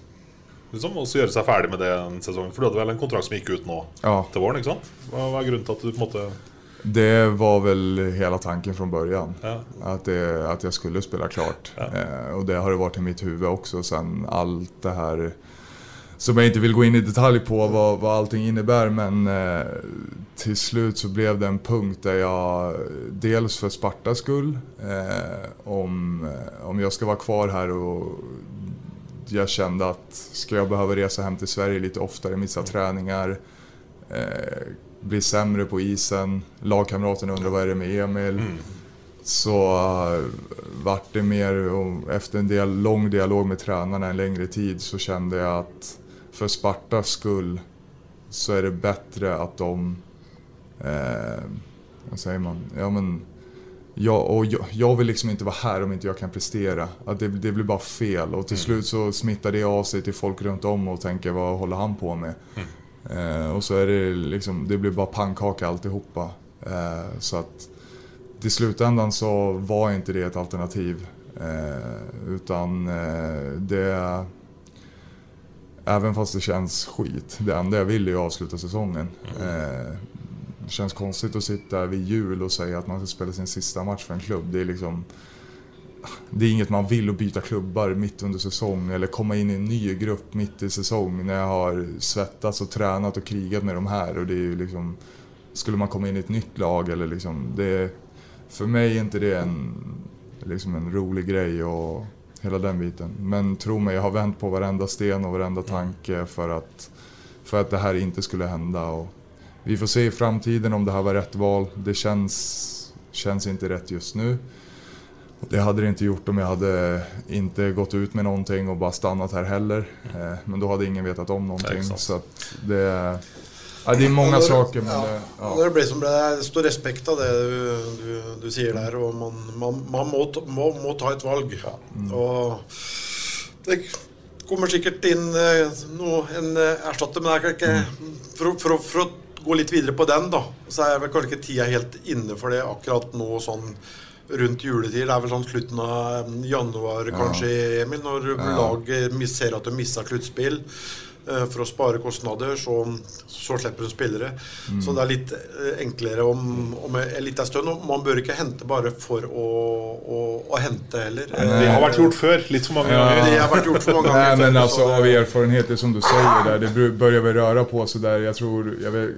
[SPEAKER 3] liksom, og så gjøre seg ferdig med det en sesong? For du hadde vel en kontrakt som gikk ut nå
[SPEAKER 5] Ja.
[SPEAKER 3] til våren? ikke sant? Hva, hva er grunnen til at du på måte
[SPEAKER 5] Det var väl hela tanken från början.
[SPEAKER 3] Ja.
[SPEAKER 5] Att, det, att jag skulle spela klart. Eh, och det har det varit i mitt huvud också sen allt det här som jag inte vill gå in i detalj på vad, vad allting innebär men eh, till slut så blev det en punkt där jag dels för Spartas skull eh, om, eh, om jag ska vara kvar här och jag kände att ska jag behöva resa hem till Sverige lite oftare, missa träningar, eh, bli sämre på isen, lagkamraterna undrar vad är det med Emil. Så uh, vart det mer, och efter en del, lång dialog med tränarna en längre tid så kände jag att för Spartas skull så är det bättre att de, eh, vad säger man, ja men jag, och jag, jag vill liksom inte vara här om inte jag kan prestera. Att det, det blir bara fel och till slut så smittar det av sig till folk runt om och tänker vad håller han på med? Eh, och så är det liksom, det blir bara pannkaka alltihopa. Eh, så att till slutändan så var inte det ett alternativ. Eh, utan eh, det... Även fast det känns skit. Det enda jag vill är att avsluta säsongen. Eh, det känns konstigt att sitta vid jul och säga att man ska spela sin sista match för en klubb. Det är liksom... Det är inget man vill att byta klubbar mitt under säsong eller komma in i en ny grupp mitt i säsong när jag har svettats och tränat och krigat med de här. Och det är liksom, skulle man komma in i ett nytt lag eller liksom, det, för mig är inte det en, liksom en rolig grej och hela den biten. Men tro mig, jag har vänt på varenda sten och varenda tanke för att, för att det här inte skulle hända. Och vi får se i framtiden om det här var rätt val. Det känns, känns inte rätt just nu. Det hade det inte gjort om jag hade inte gått ut med någonting och bara stannat här heller. Eh, Men då hade ingen vetat om någonting.
[SPEAKER 3] Exakt.
[SPEAKER 5] Så det, ja, det är många
[SPEAKER 4] Når-
[SPEAKER 5] saker men
[SPEAKER 4] ja,
[SPEAKER 5] det, ja.
[SPEAKER 4] Når det ble som det er, står respekt av det du, du, du sier der, og man, man, man må, må, må ta et valg. Og det kommer sikkert inn eh, noe, en eh, erstatter, men det er ikke for, for, for å gå litt videre på den, da, så er vel kanskje ikke tida helt inne for det akkurat nå sånn rundt juletid. Det er vel sånn slutten av januar kanskje, Emil, når laget mis- ser at de mista sluttspill. Eh, For å spare kostnader, så, så slipper de spillere. Så det er litt eh, enklere om, om en liten stund. Man bør ikke hente bare for å, å, å hente heller.
[SPEAKER 3] Det har vært gjort før, litt for mange ganger.
[SPEAKER 4] Det har varit gjort för många (laughs) gånger
[SPEAKER 5] Nej men alltså
[SPEAKER 4] så
[SPEAKER 5] av erfarenhet, det som du säger där, det börjar väl röra på sig där. Jag tror, jag vet,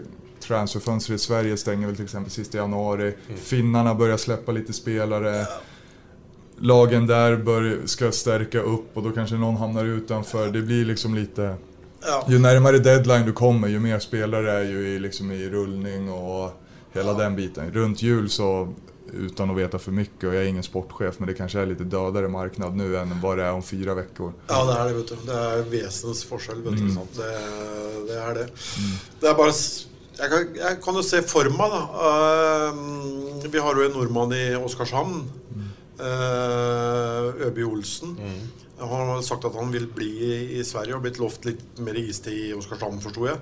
[SPEAKER 5] transferfönstret i Sverige stänger väl till exempel sista januari. Finnarna börjar släppa lite spelare. Lagen där bör, ska stärka upp och då kanske någon hamnar utanför. Det blir liksom lite...
[SPEAKER 4] Ja.
[SPEAKER 5] Ju närmare deadline du kommer, ju mer spelare är ju i, liksom i rullning och hela den biten. Runt jul så utan att veta för mycket och jag är ingen sportchef men det kanske är lite dödare marknad nu än vad det är om fyra veckor.
[SPEAKER 4] Ja, det är det. Vet du. Det är vesensforskjell. Vet du,
[SPEAKER 5] Mm.
[SPEAKER 4] Det, det er det. Det er bare s- Jeg kan, jeg kan jo se for meg, da eh, Vi har jo en nordmann i Oskarshamn. Eh, Øby Olsen. Han har sagt at han vil bli i, Sverige og blitt lovt litt mer istid i Oskarshamn, forsto jeg.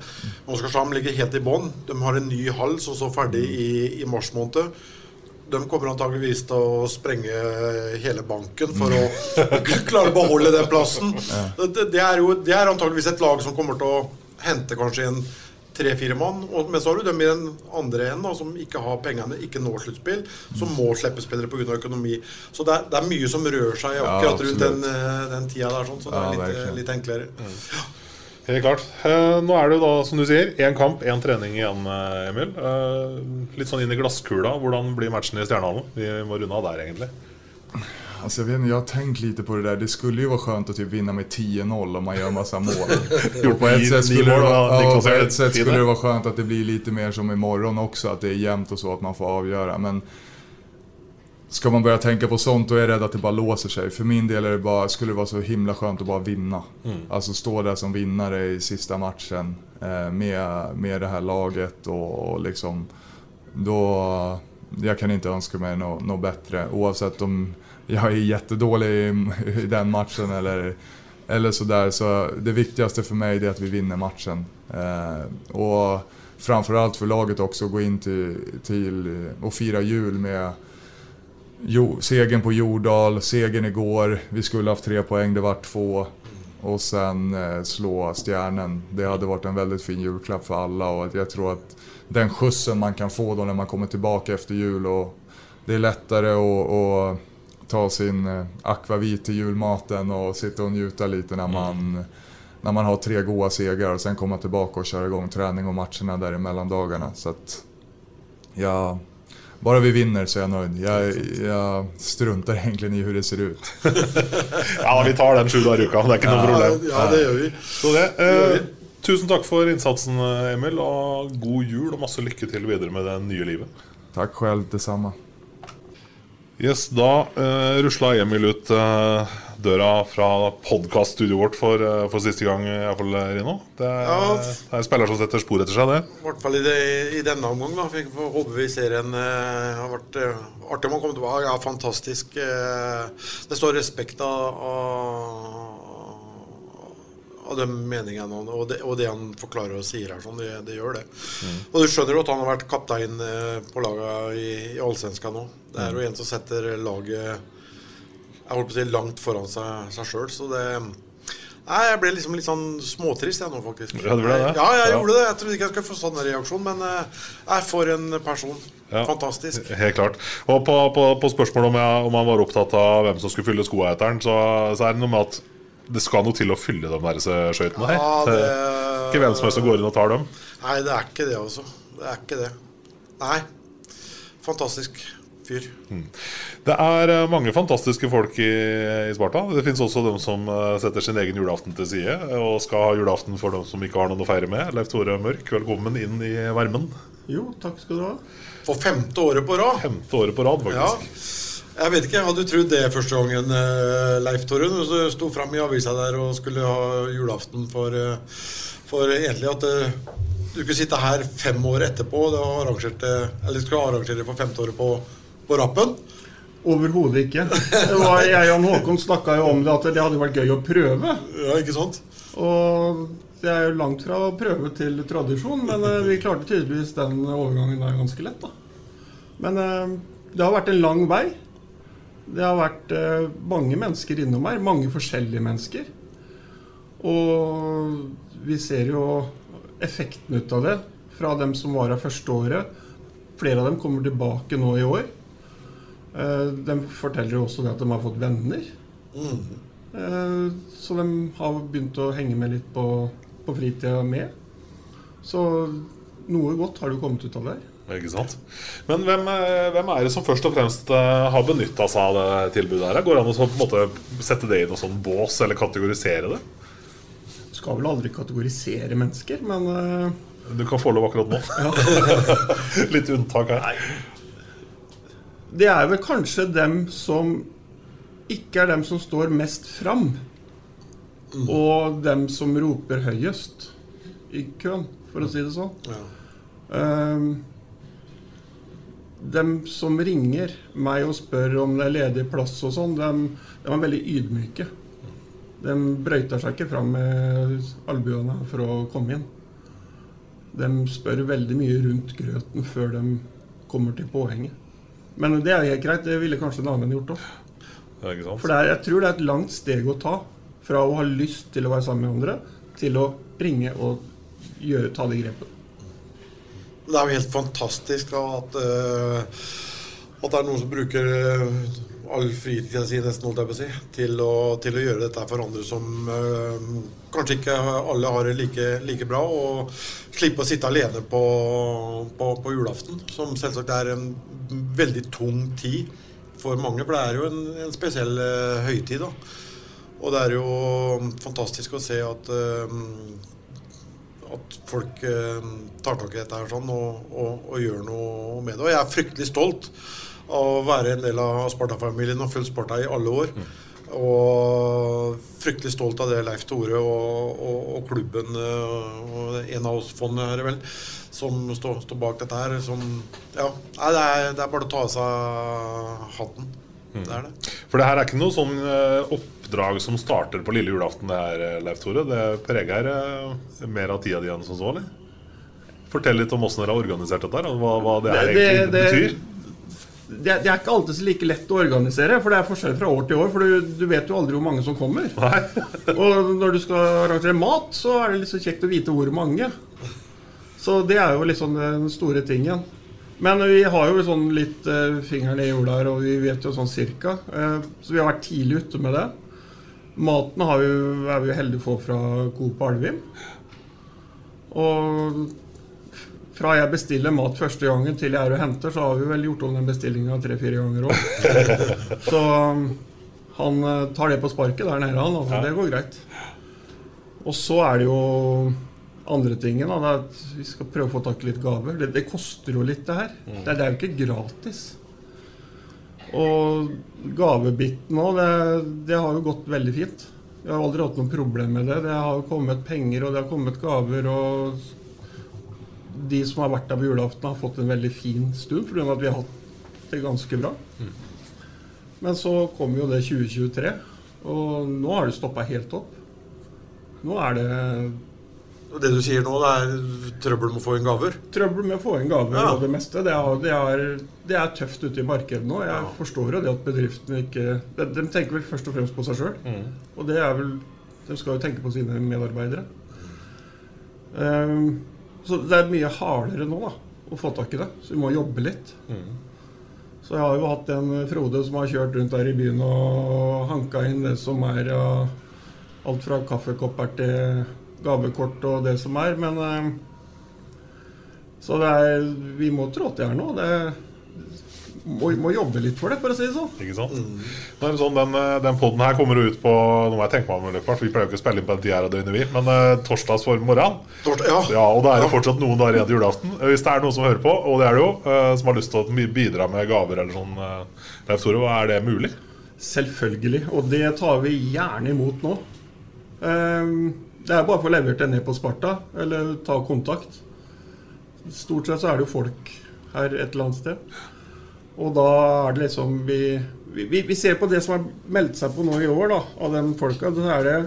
[SPEAKER 4] Oskarshamn ligger helt i bånn. De har en ny hall som står ferdig i, i mars måned. De kommer antageligvis til å sprenge hele banken for å (laughs) klare å beholde den plassen. Det, det, er jo, det er antageligvis et lag som kommer til å hente kanskje en tre-fire mann. og- Men så har du dem i den andre enden da, som ikke har pengene, ikke når sluttspill, som må slippe spillere pga. økonomi. Så det er, det er mye som rører seg akkurat rundt den, eh, den tida der, sånn, så det
[SPEAKER 5] Ja,
[SPEAKER 4] er litt,
[SPEAKER 5] verkligen.
[SPEAKER 4] litt enklere.
[SPEAKER 3] Helt klart. Eh, nå er det jo da, som du sier, én kamp, én trening igjen, eh, Emil. Litt sånn inn i glasskula. Hvordan blir matchen i Stjernehallen? Vi må runde av der, egentlig.
[SPEAKER 5] Alltså jag, vet, inte, jag har tänkt lite på det där. Det skulle ju vara skönt att typ vinna med 10-0 om man gör massa mål. (laughs)
[SPEAKER 3] Gjort
[SPEAKER 5] på ett sätt, skulle, det vara,
[SPEAKER 3] ja,
[SPEAKER 5] på ett sätt skulle det vara skönt att det blir lite mer som imorgon också. Att det är jämnt och så att man får avgöra. Men ska man börja tänka på sånt då är jag rädd att det bara låser sig. För min del är det bara, skulle det vara så himla skönt att bara vinna.
[SPEAKER 3] Mm.
[SPEAKER 5] Alltså stå där som vinnare i sista matchen eh, med, med det här laget och, och liksom då... Jag kan inte önska mig något nå bättre oavsett om jag är jättedålig i, i den matchen eller, eller sådär. Så det viktigaste för mig är att vi vinner matchen. Eh, och framförallt för laget också att gå in till, till och fira jul med jo, segern på Jordal, segern igår. Vi skulle haft tre poäng, det var två. Och sen eh, slå Stjärnen. Det hade varit en väldigt fin julklapp för alla och jag tror att den skjutsen man kan få då när man kommer tillbaka efter jul och det är lättare att ta sin eh, akvavit till julmaten och sitta och njuta lite när man, när man har tre goda segrar och sen komma tillbaka och köra igång träning och matcherna där i mellandagarna. Så att, ja, bara vi vinner så är jag nöjd. Jag, jag struntar egentligen i hur det ser ut. (laughs)
[SPEAKER 3] Ja, vi tar den sju dager i uka. Det ikke noe
[SPEAKER 4] Ja,
[SPEAKER 3] problem.
[SPEAKER 4] ja, det gjør vi.
[SPEAKER 3] Så det, eh, tusen takk for innsatsen, Emil. Og god jul og masse lykke til videre med det nye livet.
[SPEAKER 5] Tack själv, detsamma.
[SPEAKER 3] Yes, Da uh, rusla Emil ut eh, døra fra podkaststudioet vårt for, eh, for siste gang, iallfall, Rino. Det er,
[SPEAKER 4] Ja.
[SPEAKER 3] det er en spiller som setter spor etter seg, det.
[SPEAKER 4] I hvert fall i, det, i denne omgang. da. Vi får håpe vi ser en eh, har vært eh, artig om han kommer tilbake. Ja, fantastisk. eh, det står respekt av, av, de meningene og, det, og det han forklarer og sier her. Sånn, det, det gjør det. Og du skjønner jo at han har vært kaptein eh, på laget i, i Allsvenskan nå. Det er jo en som setter laget jeg holdt på å si langt foran seg, sjøl. Så det Nei, Jeg ble liksom litt sånn småtrist jeg nå, faktisk.
[SPEAKER 3] Ja?
[SPEAKER 4] Ja, jeg gjorde det. Jeg trodde ikke jeg skulle få sånn reaksjon, men eh, jeg for en person.
[SPEAKER 3] Ja.
[SPEAKER 4] Fantastisk.
[SPEAKER 3] Helt klart. Og på, på, på spørsmålet om, jeg, om han var opptatt av hvem som skulle fylle skoa etter han, så, så er det noe med at det skal noe til å fylle de der skøytene her.
[SPEAKER 4] Ja,
[SPEAKER 3] Det Ikke hvem som helst som går inn og tar dem.
[SPEAKER 4] Nei, det er ikke det, altså. Det er ikke det. Nei. Fantastisk fyr.
[SPEAKER 3] Det er eh, mange fantastiske folk i, i Sparta. Det fins også dem som eh, setter sin egen julaften til side og skal ha julaften for dem som ikke har noen å feire med. Leif Tore Mørk, velkommen inn i varmen.
[SPEAKER 6] Jo, takk skal du ha.
[SPEAKER 4] For femte året på rad.
[SPEAKER 3] Femte året på rad,
[SPEAKER 4] Ja. Jeg vet ikke, Hadde du trodd det første gangen, eh, Leif Tore, når du sto fram i avisa der og skulle ha julaften for, eh, for egentlig at eh, du kunne sitte her fem år etterpå og arrangerte, eller skulle arrangere for femte året på, på rappen?
[SPEAKER 6] Overhodet ikke. (laughs) Det var, jeg og Håkon snakka jo om det at det hadde vært gøy å prøve.
[SPEAKER 4] Ja, ikke sant?
[SPEAKER 6] Og det er jo langt fra å prøve til tradisjon, men vi klarte tydeligvis den overgangen der ganske lett, da. Men det har vært en lang vei. Det har vært många mange mennesker innom her. Mange forskjellige mennesker. Og vi ser jo effekten ut av det fra dem som var her første året. Flere av dem kommer tilbake nå i år. Eh, de forteller jo også det at de har fått venner. Mm. Så de har begynt å henge med litt på, på fritida med. Så noe godt har det kommit kommet ut av det. her.
[SPEAKER 3] Ikke sant? Men hvem, eh, hvem er det som først og fremst eh, har benytta seg av det tilbudet? her? Går det an å på en måte sette det i noe sånn bås, eller kategorisere det?
[SPEAKER 6] Skal vel aldri kategorisere mennesker, men eh,
[SPEAKER 3] Du kan få lov akkurat nå. (laughs) (laughs) Litt unntak her.
[SPEAKER 6] Det er vel kanskje dem som ikke er dem som står mest fram. Og dem som roper høyest i køen, for å si det sånn. Ehm, dem som ringer meg og spør om det er ledig plass og sånn, dem, dem er veldig ydmyke. De brøyter seg ikke fram med albuene for å komme inn. De spør veldig mye rundt grøten før de kommer til poenget. Men det er helt greit. Det ville kanskje en annen gjort òg.
[SPEAKER 3] Sant?
[SPEAKER 6] For det er, jeg tror det er et langt steg å ta fra å ha lyst til å være sammen med andre, til å ringe og gjøre, ta det grepet.
[SPEAKER 4] Det er jo helt fantastisk da, at, eh, at det er noen som bruker eh, all fritida si nesten, holdt jeg på å si, til å, til å gjøre dette for andre som eh, kanskje ikke alle har det like, like bra. Og slippe å sitte alene på, på, på julaften, som selvsagt er en veldig tung tid for mange. For det er jo en, en spesiell eh, høytid. da. Og det er jo fantastisk å se at eh, at folk eh, tar tak i dette her sånn og, og, og gjør noe med det. Og jeg er fryktelig stolt av å være en del av Sparta-familien og fulgt Sparta i alle år. Og fryktelig stolt av det Leif Tore og, og, og klubben eh, og en av oss-fondet er det vel, som står, står bak dette her. Som, ja, det, er, det er bare å ta av seg hatten. Det er det.
[SPEAKER 3] For det her er ikke noe sånn eh, oppdrag som starter på lille julaften, her, eh, Leif Tore. Det preger eh, mer av tida di enn som så, eller? Fortell litt om åssen dere har organisert dette og hva, hva det her
[SPEAKER 6] Det-
[SPEAKER 3] egentlig
[SPEAKER 6] det-
[SPEAKER 3] betyr.
[SPEAKER 6] Det, det er ikke alltid så like lett å organisere, for det er forskjell fra år til år. For du, du vet jo aldri hvor mange som kommer. (laughs) og når du skal arrangere mat, så er det litt så kjekt å vite hvor mange. Så det er jo liksom den store tingen. Men vi har jo sånn litt eh, fingeren i jorda her, og vi vet jo sånn cirka. Eh, så vi har vært tidlig ute med det. Maten har vi, er vi jo heldige å få fra Coop Alvim. Og fra jeg bestiller mat første gangen til jeg er og henter, så har vi vel gjort om den bestillinga tre-fire ganger òg. (laughs) Så han eh, tar det på sparket der nede, han. Altså, Det går greit. Og så er det jo andre tingen. Da, det er at vi skal prøve å få tak i litt gaver. Det, det koster jo litt, det her. Det, det er jo ikke gratis. Og gavebiten òg, det, det har jo gått veldig fint. Jeg har aldri hatt noe problem med det. Det har kommet penger, og det har kommet gaver. og de som har vært der på julaften, har fått en veldig fin stund fordi vi har hatt det ganske bra. Men så kom jo det 2023, og nå har det stoppa helt opp. Nå er det
[SPEAKER 4] Og det du sier nå, det er trøbbel med å få inn gaver?
[SPEAKER 6] trøbbel med å få inn gaver
[SPEAKER 4] Ja.
[SPEAKER 6] og det meste. Det er, det, er, det er tøft ute i markedet nå. Jeg forstår jo det at bedriftene ikke de, de tenker vel først og fremst på seg sjøl.
[SPEAKER 3] Mm.
[SPEAKER 6] Og det er vel De skal jo tenke på sine medarbeidere. Ehm, så det er mye hardere nå da, å få tak i det. Så vi må jobbe litt. Så jeg har jo hatt en Frode som har kjørt rundt der i byen og hanka inn det som er av alt fra kaffekopper til gavekort og det som er. Men eh, Så det er Vi må trå til her nå. Det må, må jobbe litt for det, for å si det sånn.
[SPEAKER 3] Ikke sant? Nå er det sånn, Den, eh, den podden her kommer ut på Nå må jeg tenke meg om litt, for Vi pleier jo ikke å spille inn på tida av døgnet, vi. Men uh, torsdags for morgenen.
[SPEAKER 4] ja.
[SPEAKER 3] Og da er det fortsatt noen dager igjen til julaften. Eh, Hvis det er noen som hører på, og det er det jo, eh, som har lyst til å bidra med gaver eller sånn, uh, Leif Tore, er det mulig?
[SPEAKER 6] Selvfølgelig. Og det tar vi gjerne imot nå. Ehm, det er bare å få levert det ned på Sparta, eller ta kontakt. Stort sett så er det jo folk her et eller annet sted. Og da er det liksom Vi, vi, vi ser på det som har meldt seg på nå i år, da, av de folka. Så er det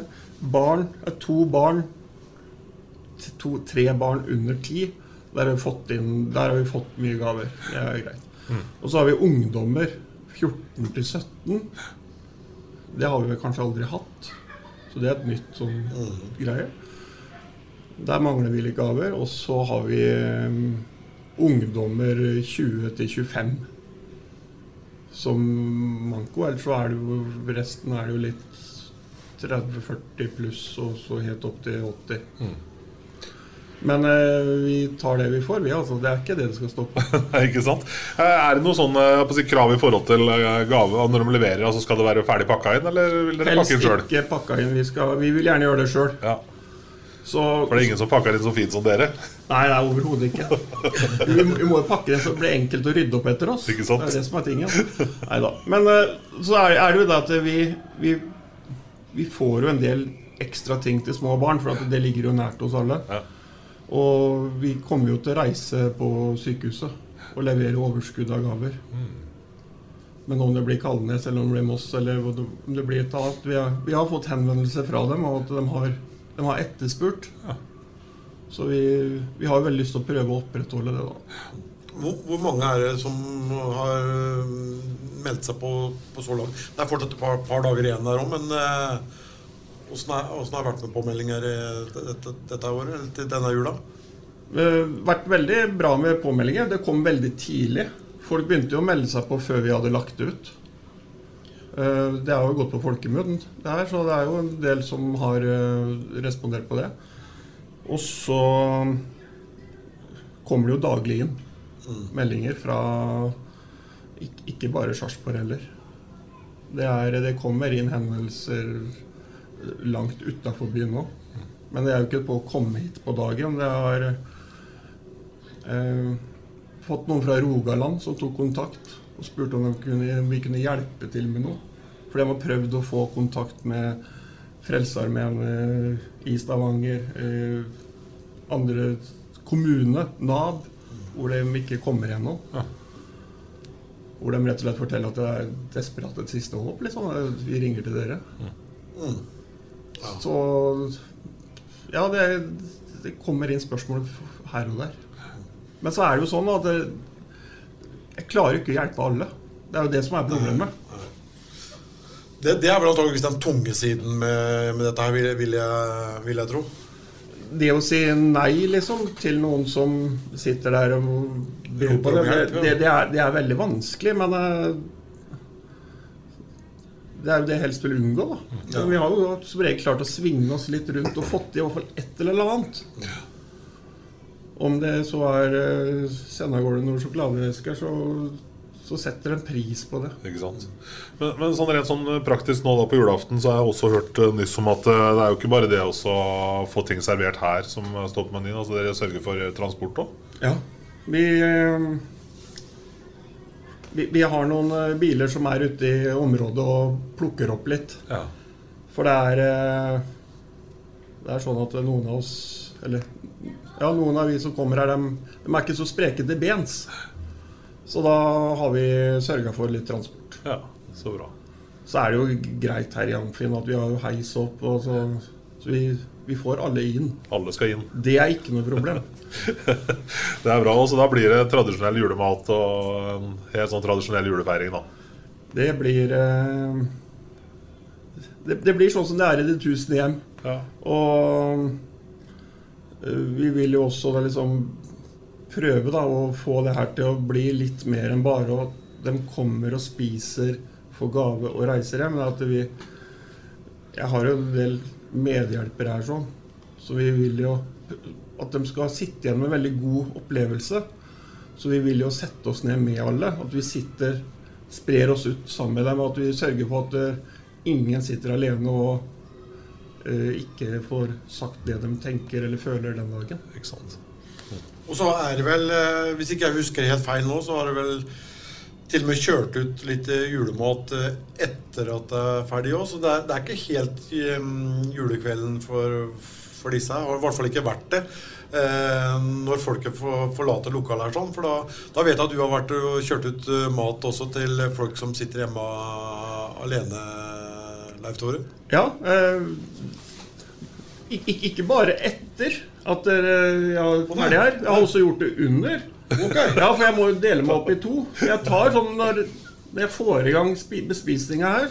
[SPEAKER 6] barn, er to barn, to, tre barn under ti. Der har vi fått inn Der har vi fått mye gaver. Det er greit. Og så har vi ungdommer 14 til 17. Det har vi vel kanskje aldri hatt. Så det er et nytt sånn greie. Der mangler vi litt gaver. Og så har vi um, ungdommer 20 til 25 som manko. Ellers så er det jo resten er det jo litt 30-40 pluss, og så helt opp til 80. Men eh, vi tar det vi får, vi. altså. Det er ikke det det skal stå på. (laughs)
[SPEAKER 3] Ikke sant? Eh, Er det noe sånn eh, si, krav i forhold til eh, gave når de leverer? altså Skal det være ferdig pakka inn, eller vil dere
[SPEAKER 6] Helst
[SPEAKER 3] pakke inn sjøl?
[SPEAKER 6] ikke pakka inn. Vi, skal, vi vil gjerne gjøre det sjøl. Så,
[SPEAKER 3] For det er ingen som pakker inn så fint som dere?
[SPEAKER 6] Nei, nei, overhodet ikke. Vi, vi må jo pakke det så det blir enkelt å rydde opp etter oss.
[SPEAKER 3] Ikke sant?
[SPEAKER 6] Det er det som er tingen. Neida. Men så er, er det jo det at vi, vi, vi får jo en del ekstra ting til små barn, for det ligger jo nært hos alle. Og vi kommer jo til å reise på sykehuset og levere overskudd av gaver. Men om det blir Kalnes eller om det blir Moss eller om det blir et annet Vi har, vi har fått henvendelser fra dem, og at de har, de har etterspurt. Så vi, vi har veldig lyst til å prøve å opprettholde det. da.
[SPEAKER 4] Hvor, hvor mange er det som har øh, meldt seg på, på så langt? Det er fortsatt et par, par dager igjen der òg, men øh, åssen har vært med påmeldinger dette, dette året, eller til denne jula?
[SPEAKER 6] Har vært veldig bra med påmeldinger. Det kom veldig tidlig. Folk begynte jo å melde seg på før vi hadde lagt det ut. Eh, Det har jo gått på folkemunn, det her, så det er jo en del som har eh, respondert på det. Og så kommer det jo daglig inn meldinger fra ik- ikke bare Sarpsborg heller. Det, er, det kommer inn henvendelser langt utafor byen nå. Men det er jo ikke på å komme hit på dagen. Det har eh, fått noen fra Rogaland som tok kontakt og spurte om de kunne, om vi kunne hjelpe til med noe. For de har prøvd å få kontakt med Frelsesarmeen eh, i Stavanger, eh, andre kommune, Nav, hvor de ikke kommer gjennom. Hvor de rett og slett forteller at det er desperat et siste håp. Liksom. Vi ringer til dere. Så Ja, det, det kommer inn spørsmål her og der. Men så er det jo sånn at det, jeg klarer ikke å hjelpe alle. Det er jo det som er problemet.
[SPEAKER 4] Det, det er vel antakeligvis den tunge siden med, med dette her, vil, vil, jeg, vil jeg tro.
[SPEAKER 6] Det å si nei liksom til noen som sitter der og ber på det, det, det, det, er, det er veldig vanskelig, men eh, det er jo det jeg helst vil unngå. da. Men vi har jo som regel klart å svinge oss litt rundt og fått i hvert fall et eller annet. Om det så er uh, sende av gårde noen sjokoladeesker, så, så setter en pris på det.
[SPEAKER 3] Ikke sant? Men, men sånn rent sånn praktisk nå da på julaften så har jeg også hørt eh, nyss om at eh, det er jo ikke bare det også å få ting servert her som står på menyen. Altså Dere sørger for eh, transport òg?
[SPEAKER 6] Ja. Vi, eh, vi, vi har noen eh, biler som er ute i området og plukker opp litt.
[SPEAKER 3] Ja.
[SPEAKER 6] For det er eh, Det er sånn at noen av oss Eller ja, noen av vi som kommer her, de, de er ikke så spreke til bens. Så da har vi sørga for litt transport.
[SPEAKER 3] Ja, så bra.
[SPEAKER 6] Så er det jo greit her i Amfin at vi har heis opp, og så, så vi, vi får alle inn.
[SPEAKER 3] Alle skal inn.
[SPEAKER 6] Det er ikke noe problem. (laughs)
[SPEAKER 3] Det er bra. Så da blir det tradisjonell julemat og en helt sånn tradisjonell julefeiring, da.
[SPEAKER 6] Det blir eh, det, det blir sånn som det er i Det tusen hjem. Og eh, vi vil jo også da liksom prøve da å få det her til å bli litt mer enn bare at de kommer og spiser, får gave og reiser hjem. Men at vi Jeg har jo en del medhjelpere her sånn, så vi vil jo at de skal sitte igjen med en veldig god opplevelse. Så vi vil jo sette oss ned med alle. At vi sitter, sprer oss ut sammen med dem. Og at vi sørger for at eh, ingen sitter alene og eh, ikke får sagt det de tenker eller føler den dagen.
[SPEAKER 3] Ikke sant.
[SPEAKER 4] Og så er det vel, hvis ikke jeg husker helt feil nå, så har det vel til og med kjørt ut litt eh, julemat eh, etter at det er ferdig òg. Så det er, det er ikke helt eh, julekvelden for, for disse. Har i hvert fall ikke vært det. Eh, når folket får, forlater lokalet her sånn. For da, da vet jeg at du har vært og kjørt ut eh, mat også til folk som sitter hjemme alene, Leif Tore.
[SPEAKER 6] Ja. Eh, ik ik ikke bare etter at ja, er ferdig her. Jeg har også gjort det under. Ja, for jeg må jo dele meg opp i to. Jeg tar sånn når, når jeg får i gang spi- bespisninga her,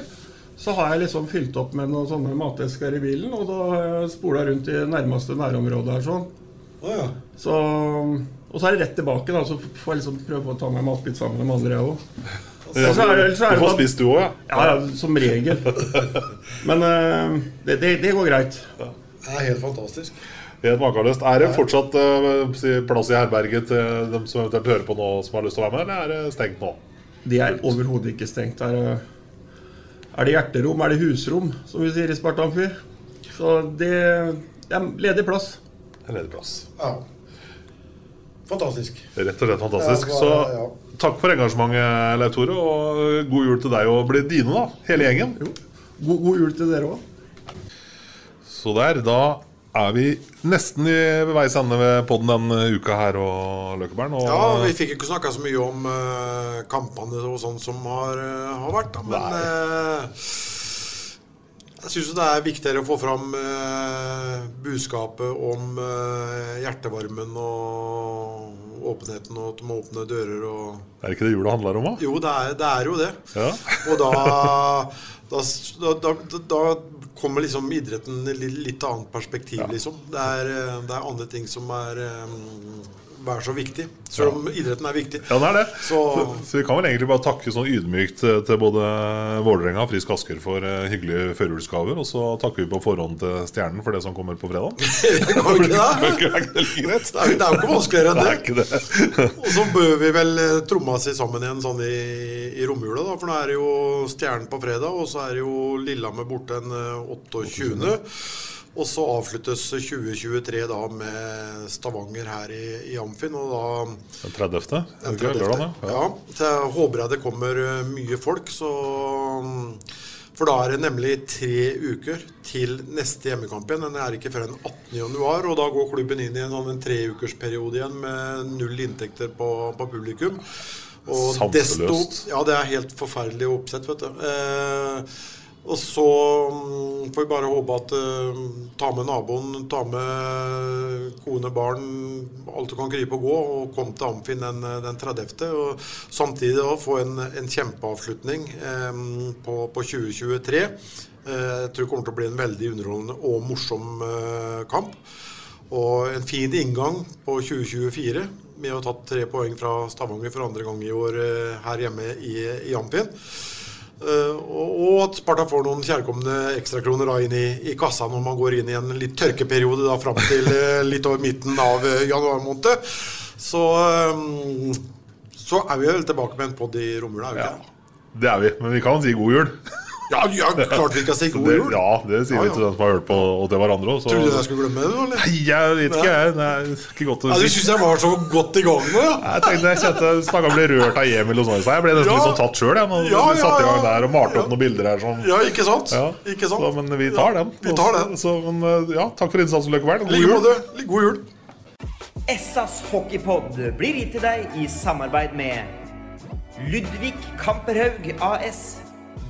[SPEAKER 6] så har jeg liksom fylt opp med noen sånne matesker i bilen, og da har jeg spola rundt i nærmeste nærområde her sånn. Så, og så er det rett tilbake, da. Så får jeg liksom prøve å ta meg matbit sammen med andre, jeg òg.
[SPEAKER 3] Ja, du får spist du òg, ja?
[SPEAKER 6] Ja, ja, som regel. (laughs) Men eh, det, det, det går greit.
[SPEAKER 4] Det er helt fantastisk.
[SPEAKER 3] Helt makeløst. Er det fortsatt eh, plass i herberget til dem som eventuelt hører på nå, som har lyst til å være med, eller er det stengt nå?
[SPEAKER 6] Det er overhodet ikke stengt. Er, det- er det hjerterom, er det husrom, som vi sier i Spartanfyr. Så det, Det er ledig plass.
[SPEAKER 3] Det er ledig plass.
[SPEAKER 4] Ja. Fantastisk.
[SPEAKER 3] Rett og slett fantastisk.
[SPEAKER 4] Ja,
[SPEAKER 3] Så
[SPEAKER 4] bare- ja.
[SPEAKER 3] takk for engasjementet, Leif Tore, og god jul til deg og blir dine, da. Hele gjengen.
[SPEAKER 6] God, god jul til dere òg.
[SPEAKER 3] Så der, da er vi nesten i ved veis ende ved podden denne uka her og Løkkebern. Og
[SPEAKER 4] Ja, vi fikk ikke snakka så mye om eh, kampene og sånn som har, eh, har vært, da, men eh, jeg syns det er viktigere å få fram budskapet om hjertevarmen og åpenheten, og at du må åpne dører og
[SPEAKER 3] Er ikke det jula handler om, da?
[SPEAKER 4] Jo, det er, det er jo det.
[SPEAKER 3] Ja.
[SPEAKER 4] Og da, da, da, da, kommer liksom idretten i litt, annet perspektiv, liksom. Det er, eh, det er andre ting som er um, er så viktig. Selv om idretten er viktig.
[SPEAKER 3] Ja, det er det.
[SPEAKER 4] Så,
[SPEAKER 3] Så vi kan vel egentlig bare takke sånn ydmykt til til både Vålerenga og Frisk Asker for eh, hyggelige førjulsgaver. Og så takker vi på forhånd til Stjernen for det som kommer på fredag. (laughs)
[SPEAKER 4] Ikke det?
[SPEAKER 3] Er det
[SPEAKER 4] er, det er jo ikke vanskeligere enn
[SPEAKER 3] Det
[SPEAKER 4] det.
[SPEAKER 3] ikke det.
[SPEAKER 4] Og så bør vi vel eh, tromme oss sammen igjen sånn i, i romjula, da. For nå er det jo Stjernen på fredag, og så er det jo Lillehammer borte den eh, 28. Og så avsluttes 2023 da med Stavanger her i, i Amfin. Og da
[SPEAKER 3] Den 30. Er
[SPEAKER 4] den
[SPEAKER 3] det ikke
[SPEAKER 4] 30..
[SPEAKER 3] lørdag, ja?
[SPEAKER 4] Ja. Så jeg håper jeg det kommer eh, mye folk, så For da er det nemlig tre uker til neste hjemmekamp igjen. Den er ikke før den 18. januar, og da går klubben inn i en sånn en treukersperiode igjen med null inntekter på, på publikum. Og desto Ja, det er helt forferdelig oppsett, vet du. Eh, og så mm, får vi bare håpe at uh, ta med naboen, ta med kone, barn, alt du kan krype og gå, og kom til Amfin den, den 30. Og samtidig da få en, en kjempeavslutning um, på, på 2023. Uh, eh, jeg tror det kommer til å bli en veldig underholdende og morsom uh, kamp. Og en fin inngang på 2024 med har ha tatt tre poeng fra Stavanger for andre gang i år eh, her hjemme i, i Amfin. Eh, og, at Sparta får noen kjærkomne ekstrakroner inn i, i kassa når man går inn i en litt tørkeperiode da fram til (laughs) eh, litt over midten av eh, januar måned. Så, så er vi vel tilbake med en pod i romjula, er vi ikke det?
[SPEAKER 3] Det er vi. Men vi kan si god jul.
[SPEAKER 4] Ja, ja, (laughs) klart vi kan si
[SPEAKER 3] Så
[SPEAKER 4] god
[SPEAKER 3] det,
[SPEAKER 4] jul.
[SPEAKER 3] Ja, det sier
[SPEAKER 4] Ja,
[SPEAKER 3] vi
[SPEAKER 4] ja.
[SPEAKER 3] til den som har hørt på og til hverandre. Så...
[SPEAKER 4] Trodde du jeg skulle glemme det, eller?
[SPEAKER 3] Nei, jeg vet ikke, jeg. Det er ikke godt å
[SPEAKER 4] Ja, du
[SPEAKER 3] si.
[SPEAKER 4] syns jeg var så godt i gang nå, ja?
[SPEAKER 3] Jeg tenkte jeg kjente Snakka ble rørt av Emil og sånn. så Jeg ble nesten
[SPEAKER 4] Ja.
[SPEAKER 3] litt sånn tatt sjøl. Ja, når
[SPEAKER 4] Ja,
[SPEAKER 3] vi satte i
[SPEAKER 4] ja,
[SPEAKER 3] gang
[SPEAKER 4] ja.
[SPEAKER 3] der og malte opp noen bilder her. Sånn.
[SPEAKER 4] Ja, ikke sant?
[SPEAKER 3] Ja.
[SPEAKER 4] Ikke sant?
[SPEAKER 3] Så, men vi tar den.
[SPEAKER 4] Vi tar den.
[SPEAKER 3] Så, men, eh, ja, takk for innsatsen, Løkkebern. God jul.
[SPEAKER 4] måte. God jul.
[SPEAKER 1] Essas hockeypod blir gitt til deg i samarbeid med Ludvig Kamperhaug AS.